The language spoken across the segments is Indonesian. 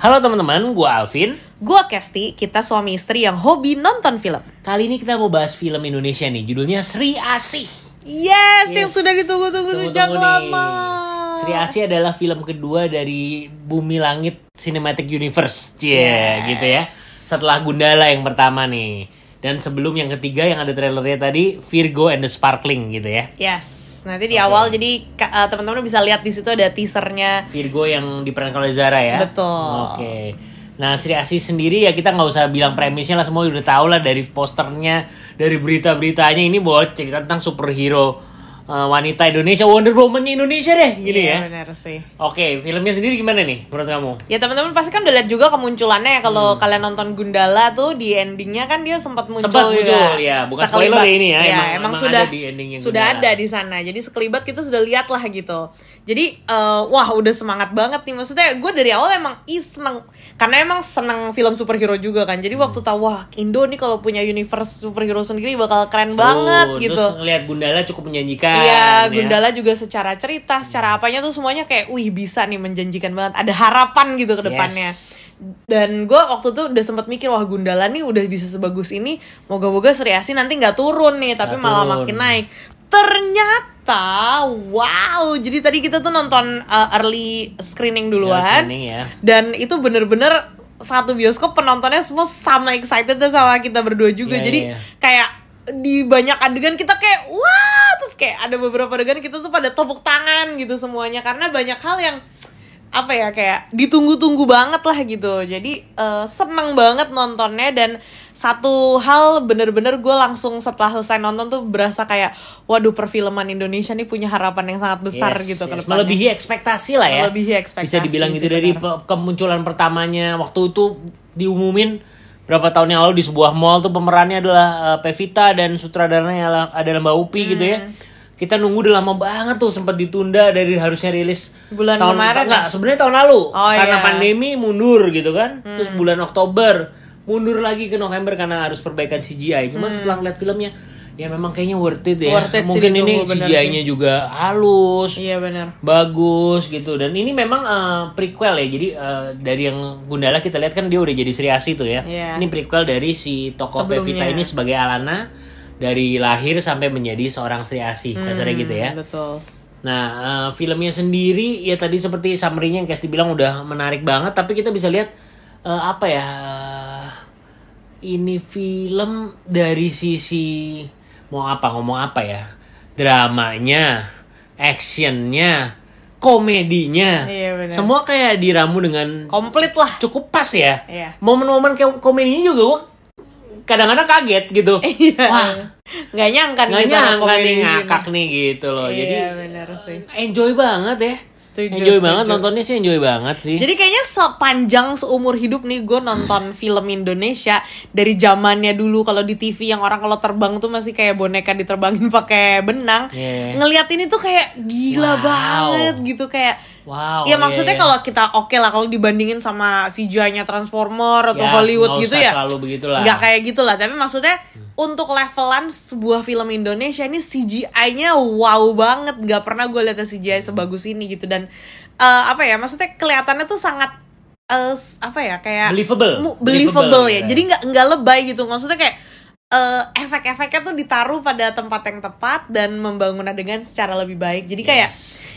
Halo teman-teman, gue Alvin. Gua Kesti, kita suami istri yang hobi nonton film. Kali ini kita mau bahas film Indonesia nih, judulnya Sri Asih. Yes, yang Yes. sudah ditunggu-tunggu sejak lama. Sri Asih adalah film kedua dari Bumi Langit Cinematic Universe, Cie, Yes. gitu ya. Setelah Gundala yang pertama nih. Dan sebelum yang ketiga yang ada trailernya tadi, Virgo and the Sparkling gitu ya. Yes, nanti di awal jadi uh, teman-teman bisa lihat di situ ada teasernya. Virgo yang diperankan oleh Zara ya. Betul. Oke. Nah Sri Asih sendiri ya kita nggak usah bilang premisnya lah semua udah tahu lah dari posternya, dari berita-beritanya ini buat cerita tentang superhero uh, wanita Indonesia, Wonder Woman Indonesia deh, gini Iya, ya. benar sih. Oke, filmnya sendiri gimana nih menurut kamu? Ya teman-teman pasti kan udah lihat juga kemunculannya ya kalau Hmm. kalian nonton Gundala tuh di endingnya kan dia sempat muncul Sempat muncul, juga. ya. Bukan Sekelibat. spoiler ya ini ya, Iya, emang- emang, emang sudah ada di ending yang sudah Gundala. ada di sana. Jadi sekelibat kita sudah lihat lah gitu. Jadi eh, wah udah semangat banget nih maksudnya gue dari awal emang is seneng karena emang seneng film superhero juga kan. Jadi Hmm. waktu tahu wah Indo nih kalau punya universe superhero sendiri bakal keren Seru. banget gitu. Terus ngeliat Gundala cukup menjanjikan. Iya, ya. Gundala juga secara cerita, secara apanya tuh semuanya kayak, wih bisa nih menjanjikan banget. Ada harapan gitu ke depannya. Yes. Dan gue waktu itu udah sempat mikir, wah Gundala nih udah bisa sebagus ini. Moga-moga Sri Asih nanti nggak turun nih, tapi Nggak malah turun. makin naik. Ternyata, wow. Jadi tadi kita tuh nonton uh, early screening duluan. screening ya. Dan itu bener-bener satu bioskop penontonnya semua sama excited sama kita berdua juga. Iya, Jadi iya. kayak di banyak adegan kita kayak wah terus kayak ada beberapa adegan kita tuh pada tepuk tangan gitu semuanya karena banyak hal yang apa ya kayak ditunggu-tunggu banget lah gitu jadi eh, seneng banget nontonnya dan satu hal bener-bener gue langsung setelah selesai nonton tuh berasa kayak waduh perfilman Indonesia nih punya harapan yang sangat besar Yes, gitu yes. Melebihi ekspektasi lah ya. Melebihi ekspektasi Bisa dibilang gitu dari pe- kemunculan pertamanya waktu itu diumumin berapa tahun yang lalu di sebuah mall tuh pemerannya adalah uh, Pevita dan sutradaranya adalah, adalah Mbak Upi gitu ya. Hmm. Kita nunggu udah lama banget tuh sempat ditunda dari harusnya rilis Bulan tahun kemarin enggak, sebenarnya tahun lalu Oh, karena iya. Hmm. pandemi mundur gitu kan. Terus bulan Oktober mundur lagi ke November karena harus perbaikan CGI. Cuma setelah ngeliat filmnya ya memang kayaknya worth it ya. Hmm. Worth it sih Mungkin ini CGI-nya juga halus iya benar bagus gitu dan ini memang eh, prequel ya jadi eh, dari yang Gundala kita lihat kan dia udah jadi Sri Asih tuh ya Iya. ini prequel dari si tokoh Sebelumnya. Pevita ini sebagai Alana dari lahir sampai menjadi seorang Sri Asih kasarnya gitu ya betul nah eh, filmnya sendiri ya tadi seperti summary-nya yang Kesti bilang udah menarik banget tapi kita bisa lihat eh, apa ya ini film dari sisi mau apa ngomong apa ya? Dramanya actionnya komedinya. Iya, benar. semua kayak diramu dengan komplit lah. cukup pas ya. Iya. momen-momen kayak komedinya juga gua kadang-kadang kaget gitu. Iya. wah. Nggak nyangka nggak nyangka nih ngakak nih gitu loh. Jadi iya benar sih. enjoy banget ya Setuju, enjoy setuju. banget nontonnya sih enjoy banget sih Jadi kayaknya sepanjang seumur hidup nih gue nonton film Indonesia dari zamannya dulu kalau di TV yang orang kalau terbang tuh masih kayak boneka diterbangin pakai benang. Iya. Ngeliat ini tuh kayak gila Wow. banget gitu kayak wow ya iya, maksudnya iya. kalau kita oke lah kalau dibandingin sama CGI-nya Transformer atau Ya, Hollywood gitu ya. selalu begitulah. Nggak kayak gitulah, tapi maksudnya untuk levelan sebuah film Indonesia ini CGI-nya wow banget. Nggak pernah gue lihat CGI sebagus ini gitu dan eh, apa ya? Maksudnya kelihatannya tuh sangat eh, apa ya? Kayak Believable. mu- Believable, believable, ya. gitu. Jadi nggak nggak lebay gitu. Maksudnya kayak eh, efek-efeknya tuh ditaruh pada tempat yang tepat dan membangun adegan secara lebih baik. Jadi kayak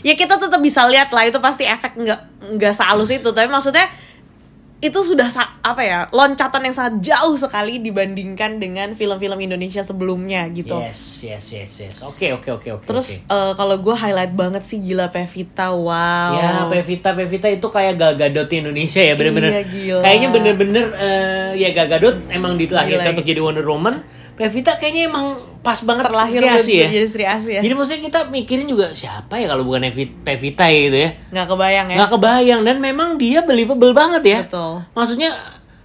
ya kita tetap bisa lihat lah itu pasti efek nggak nggak sehalus itu. Tapi maksudnya itu sudah sa- apa ya loncatan yang sangat jauh sekali dibandingkan dengan film-film Indonesia sebelumnya gitu. yes yes yes yes oke oke oke oke Terus oke. eh, kalau gue highlight banget sih gila Pevita, wow. Ya, Pevita, Pevita itu kayak Gal Gadot Indonesia ya, bener-bener. Iya, gila. Kayaknya bener-bener eh, ya Gal Gadot emang dilahirkan Gila. untuk jadi Wonder Woman. Pevita kayaknya emang pas banget terlahir Sri Asih ya. jadi Sri Asih ya. Jadi maksudnya kita mikirin juga siapa ya kalau bukan Evi- Pevita ya gitu ya. Nggak kebayang ya. Nggak kebayang dan memang dia believable banget ya. Betul. Maksudnya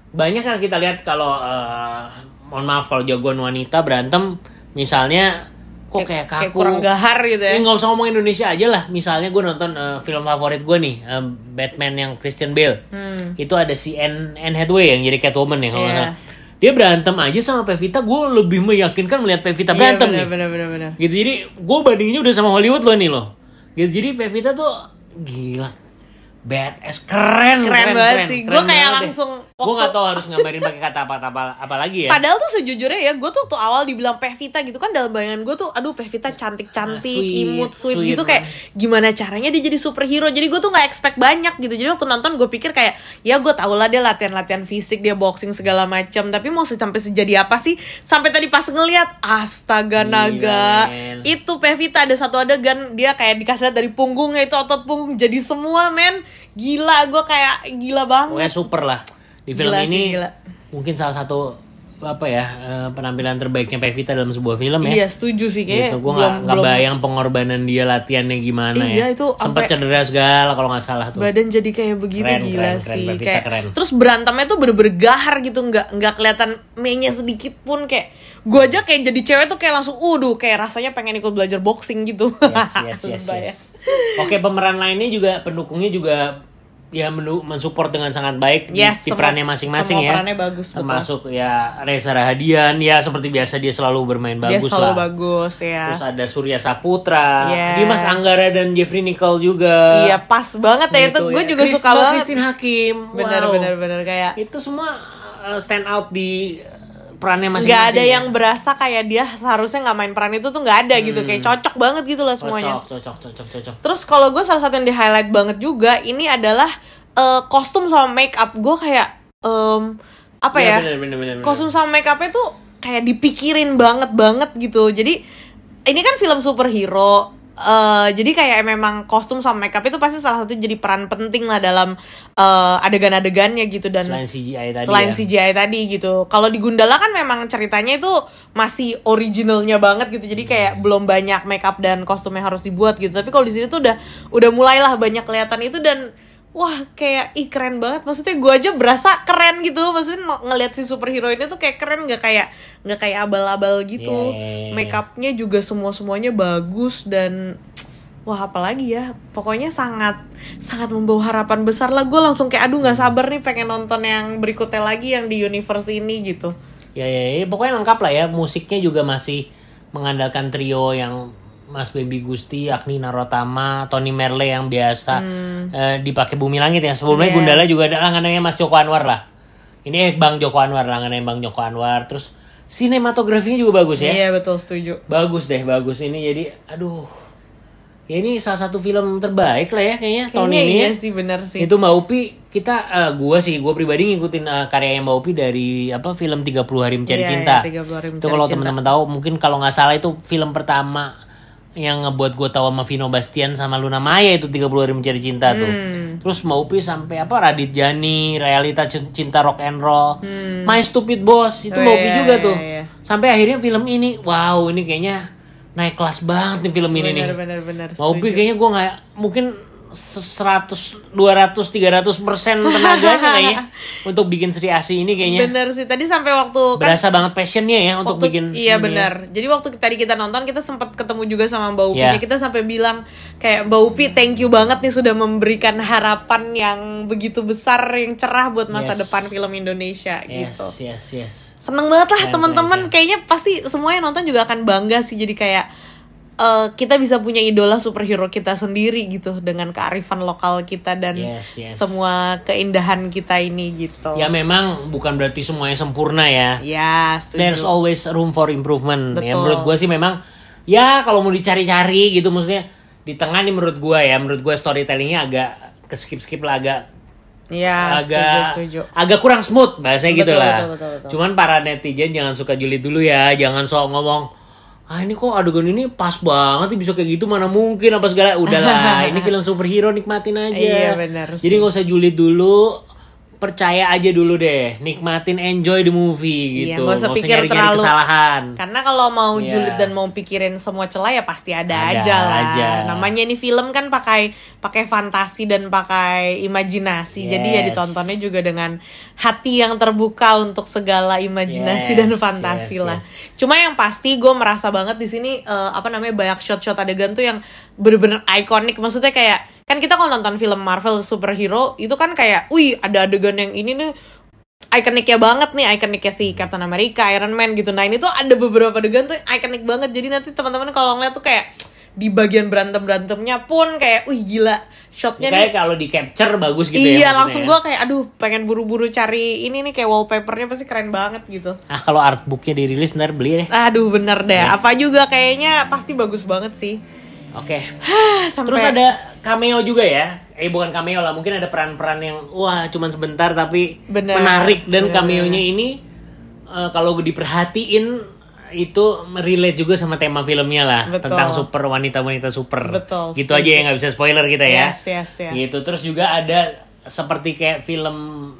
banyak kan kita lihat kalau eh, mohon maaf kalau jagoan wanita berantem misalnya kok kayak, kaku. kayak kurang gahar gitu ya. Ya nggak usah ngomong Indonesia aja lah. Misalnya gue nonton eh, film favorit gue nih, eh, Batman yang Christian Bale. Hmm. Itu ada si Anne, Anne Hathaway yang jadi Catwoman ya kalau nggak Iya. Dia berantem aja sama Pevita, gue lebih meyakinkan melihat Pevita Iya, berantem bener, nih. bener, bener, bener. Gitu jadi gue bandinginnya udah sama Hollywood loh nih loh. Gitu jadi Pevita tuh gila badass keren Keren banget sih. Gua kayak langsung gue nggak tahu harus gambarin pakai kata apa apa apa lagi ya Padahal tuh sejujurnya ya, gue tuh waktu awal dibilang Pevita gitu kan dalam bayangan gue tuh, aduh Pevita cantik-cantik, Ah, sweet, imut, sweet, sweet gitu kayak gimana caranya dia jadi superhero. Jadi gue tuh nggak expect banyak gitu. Jadi waktu nonton gue pikir kayak ya gue tau lah dia latihan-latihan fisik, dia boxing segala macam. Tapi mau sampai sejadi apa sih? Sampai tadi pas ngeliat, astaga Gila, naga, men. itu Pevita ada satu adegan dia kayak dikasih lihat dari punggungnya itu otot punggung jadi semua men. Gila, gue kayak gila banget. pokoknya super lah di film Gila sih, ini gila. mungkin salah satu apa ya eh, penampilan terbaiknya Pevita dalam sebuah film ya Iya setuju sih kayak gitu gue nggak nggak bayang pengorbanan dia latihannya gimana Iya, ya itu sempat cedera segala kalau nggak salah tuh badan jadi kayak begitu Keren, gila keren, keren, sih Pevita kayak keren. terus berantemnya tuh bener-bener gahar gitu nggak nggak kelihatan mainnya sedikit pun kayak gue aja kayak jadi cewek tuh kayak langsung uduh kayak rasanya pengen ikut belajar boxing gitu yes yes yes, Sumpah ya. yes. oke pemeran lainnya juga pendukungnya juga ya menu- mensupport dengan sangat baik di- Yes, di, semua- perannya masing-masing ya perannya bagus, betul. termasuk ya Reza Rahadian ya seperti biasa dia selalu bermain dia bagus selalu lah bagus ya terus ada Surya Saputra Yes. Dimas Anggara dan Jeffrey Nicole juga iya pas banget ya itu Gitu gue ya. juga Christ- suka banget Christine Hakim bener Wow. bener bener kayak itu semua uh, stand out di perannya masing-masing nggak ada ya. yang berasa kayak dia seharusnya nggak main peran itu tuh nggak ada gitu kayak cocok banget gitu lah semuanya. Cocok cocok cocok cocok. Terus kalau gue salah satu yang di highlight banget juga ini adalah eh, kostum sama make up gue kayak em, apa Iya, ya? bener, bener, bener, bener. kostum sama make upnya tuh kayak dipikirin banget banget gitu. Jadi ini kan film superhero eh, jadi kayak memang kostum sama make up itu pasti salah satu jadi peran penting lah dalam eh, adegan-adegannya gitu dan selain CGI tadi selain ya. CGI tadi gitu. Kalau di Gundala kan memang ceritanya itu masih originalnya banget gitu. Jadi kayak belum banyak makeup dan kostum yang harus dibuat gitu. Tapi kalau di sini tuh udah udah mulailah banyak kelihatan itu dan wah kayak ih keren banget. Maksudnya gue aja berasa keren gitu. Maksudnya ng- ngelihat si superhero ini tuh kayak keren nggak kayak nggak kayak abal-abal gitu. Yeah, yeah, yeah. Makeupnya juga semua semuanya bagus dan Wah apalagi ya, pokoknya sangat sangat membawa harapan besar lah. Gue langsung kayak aduh nggak sabar nih pengen nonton yang berikutnya lagi yang di universe ini gitu. Ya, ya, ya, pokoknya lengkap lah ya. Musiknya juga masih mengandalkan trio yang Mas Baby Gusti, Agni Narotama, Tony Merle yang biasa eh, dipakai Bumi Langit ya. Sebelumnya Hmm. Iya. Gundala juga ada langganannya Mas Joko Anwar lah. Ini Bang Joko Anwar, langganannya Bang Joko Anwar. Terus sinematografinya juga bagus ya. Iya betul setuju. Bagus deh, bagus ini jadi aduh. Ya ini salah satu film terbaik lah ya kayaknya tahun Kayaknya ini iya ya. sih bener sih. Itu Mbak Upi, kita eh, gua sih, gua pribadi ngikutin eh, karyanya Mbak Upi dari apa film 30 Hari Mencari Iya, Cinta. iya, 30 Hari itu Mencari kalau Cinta. teman-teman tahu, mungkin kalau nggak salah itu film pertama yang ngebuat gue tahu sama Vino Bastian sama Luna Maya itu 30 Hari Mencari Cinta tuh. Hmm. Terus Mbak Upi sampai apa Radit Jani, Realita Cinta Rock and Roll, My Stupid Boss itu Hmm. Oh, Upi iya, juga iya, tuh. iya. Sampai akhirnya film ini, wow ini kayaknya naik kelas banget nih film ini nih. Bener bener bener. Mau Upi kayaknya gue nggak mungkin 100, 200, 300 persen tenaganya kayaknya untuk bikin Sri Asi ini kayaknya Bener sih. Tadi sampai waktu kan berasa banget passionnya ya untuk waktu- bikin iya ini. benar jadi waktu tadi kita nonton kita sempat ketemu juga sama Mbak Upi Iya. kita sampai bilang kayak Mbak Upi thank you banget nih sudah memberikan harapan yang begitu besar yang cerah buat masa Yes. depan film Indonesia Yes, gitu yes, yes. seneng banget lah teman-teman kayaknya pasti semua yang nonton juga akan bangga sih jadi kayak eh, kita bisa punya idola superhero kita sendiri gitu dengan kearifan lokal kita dan Yes, yes. semua keindahan kita ini gitu Ya memang bukan berarti semuanya sempurna ya. ya setuju There's always room for improvement. Ya Betul. menurut gue sih memang ya kalau mau dicari-cari gitu maksudnya di tengah nih menurut gue ya menurut gue storytellingnya agak ke skip skip lah agak ya agak setuju setuju agak kurang smooth bahasanya Betul, gitu lah. betul, betul, betul. Cuman para netizen jangan suka julid dulu ya, jangan sok ngomong ah ini kok adegan ini pas banget bisa kayak gitu mana mungkin apa segala. Udahlah ini film superhero nikmatin aja. Iya, benar sih. jadi nggak usah julid dulu percaya aja dulu deh nikmatin enjoy the movie Iya, gitu usah Nggak pikir nyari-nyari terlalu- kesalahan Karena kalau mau Iya. julid dan mau pikirin semua celah ya pasti ada, Ada aja lah. aja. Namanya ini film kan pakai pakai fantasi dan pakai imajinasi. Jadi ya Yes. ditontonnya juga dengan hati yang terbuka untuk segala imajinasi Yes, dan fantasi yes, lah. yes. Cuma yang pasti gue merasa banget di sini eh, apa namanya banyak shot-shot adegan tuh yang bener-bener ikonik. Maksudnya kayak kan kita kalau nonton film Marvel superhero itu kan kayak, wih ada adegan yang ini nih ikoniknya banget nih ikoniknya si Captain America, Iron Man gitu. Nah ini tuh ada beberapa adegan tuh ikonik banget. Jadi nanti teman-teman kalau ngeliat tuh kayak di bagian berantem berantemnya pun kayak, wih gila shotnya nih Kayak kalau di capture bagus gitu ya. iya langsung ya. gue kayak aduh pengen buru-buru cari ini nih kayak wallpapernya pasti keren banget gitu Ah kalau artbooknya dirilis ntar beli deh. aduh bener deh Iya. apa juga kayaknya pasti bagus banget sih Oke. Sampai- Terus ada cameo juga ya. Eh bukan cameo lah, mungkin ada peran-peran yang wah cuman sebentar tapi Bener. menarik dan Bener. cameo-nya ini eh, kalau diperhatiin itu relate juga sama tema filmnya lah Betul. tentang super wanita-wanita super. Betul, Gitu setuju. aja ya nggak bisa spoiler kita ya. yes yes yes Gitu. Terus juga ada seperti kayak film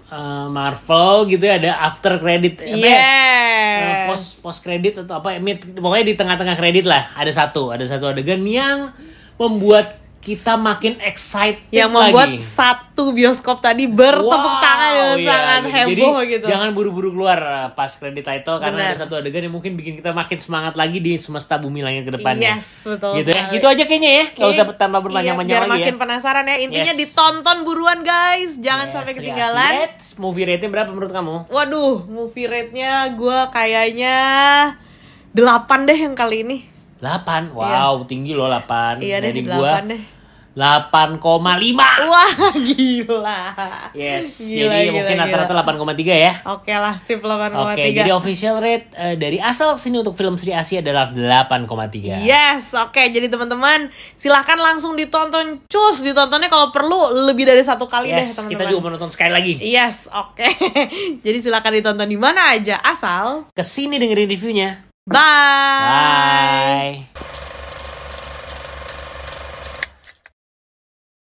eh, Marvel gitu ya ada after credit apa ya? yes. Eh, post post kredit atau apa mid pokoknya di tengah-tengah kredit lah. Ada satu ada satu adegan yang membuat kita makin excited yang membuat lagi. satu bioskop tadi bertepuk Wow, tangan dengan iya, sangat gitu. heboh Jadi, gitu Jangan buru-buru keluar uh, pas kredit title karena ada satu adegan yang mungkin bikin kita makin semangat lagi di semesta bumi langit ke depannya. Yes, betul Gitu ya. Gitu aja kayaknya ya. Gak usah Iya, berpanjang-panjang biar lagi makin ya. penasaran ya intinya Yes. ditonton buruan guys jangan Yes, sampai ketinggalan Rate, movie rate-nya berapa menurut kamu? waduh movie rate-nya gue kayaknya 8 deh yang kali ini 8. Wow, tinggi loh 8. iya deh Dari 8 gua deh 8,5. wah gila Yes, Gila, jadi gila, mungkin rata-rata 8,3 ya. Oke lah, sip 8,3. Oke, jadi official rate eh, dari asal sini untuk film Sri Asia adalah 8,3. Yes, oke. Jadi teman-teman, silahkan langsung ditonton. Cus, ditontonnya kalau perlu lebih dari satu kali deh, Yes, teman-teman. kita juga menonton sekali lagi. Yes, oke. jadi silakan ditonton di mana aja, asal. Ke sini dengerin reviewnya. Bye. Bye.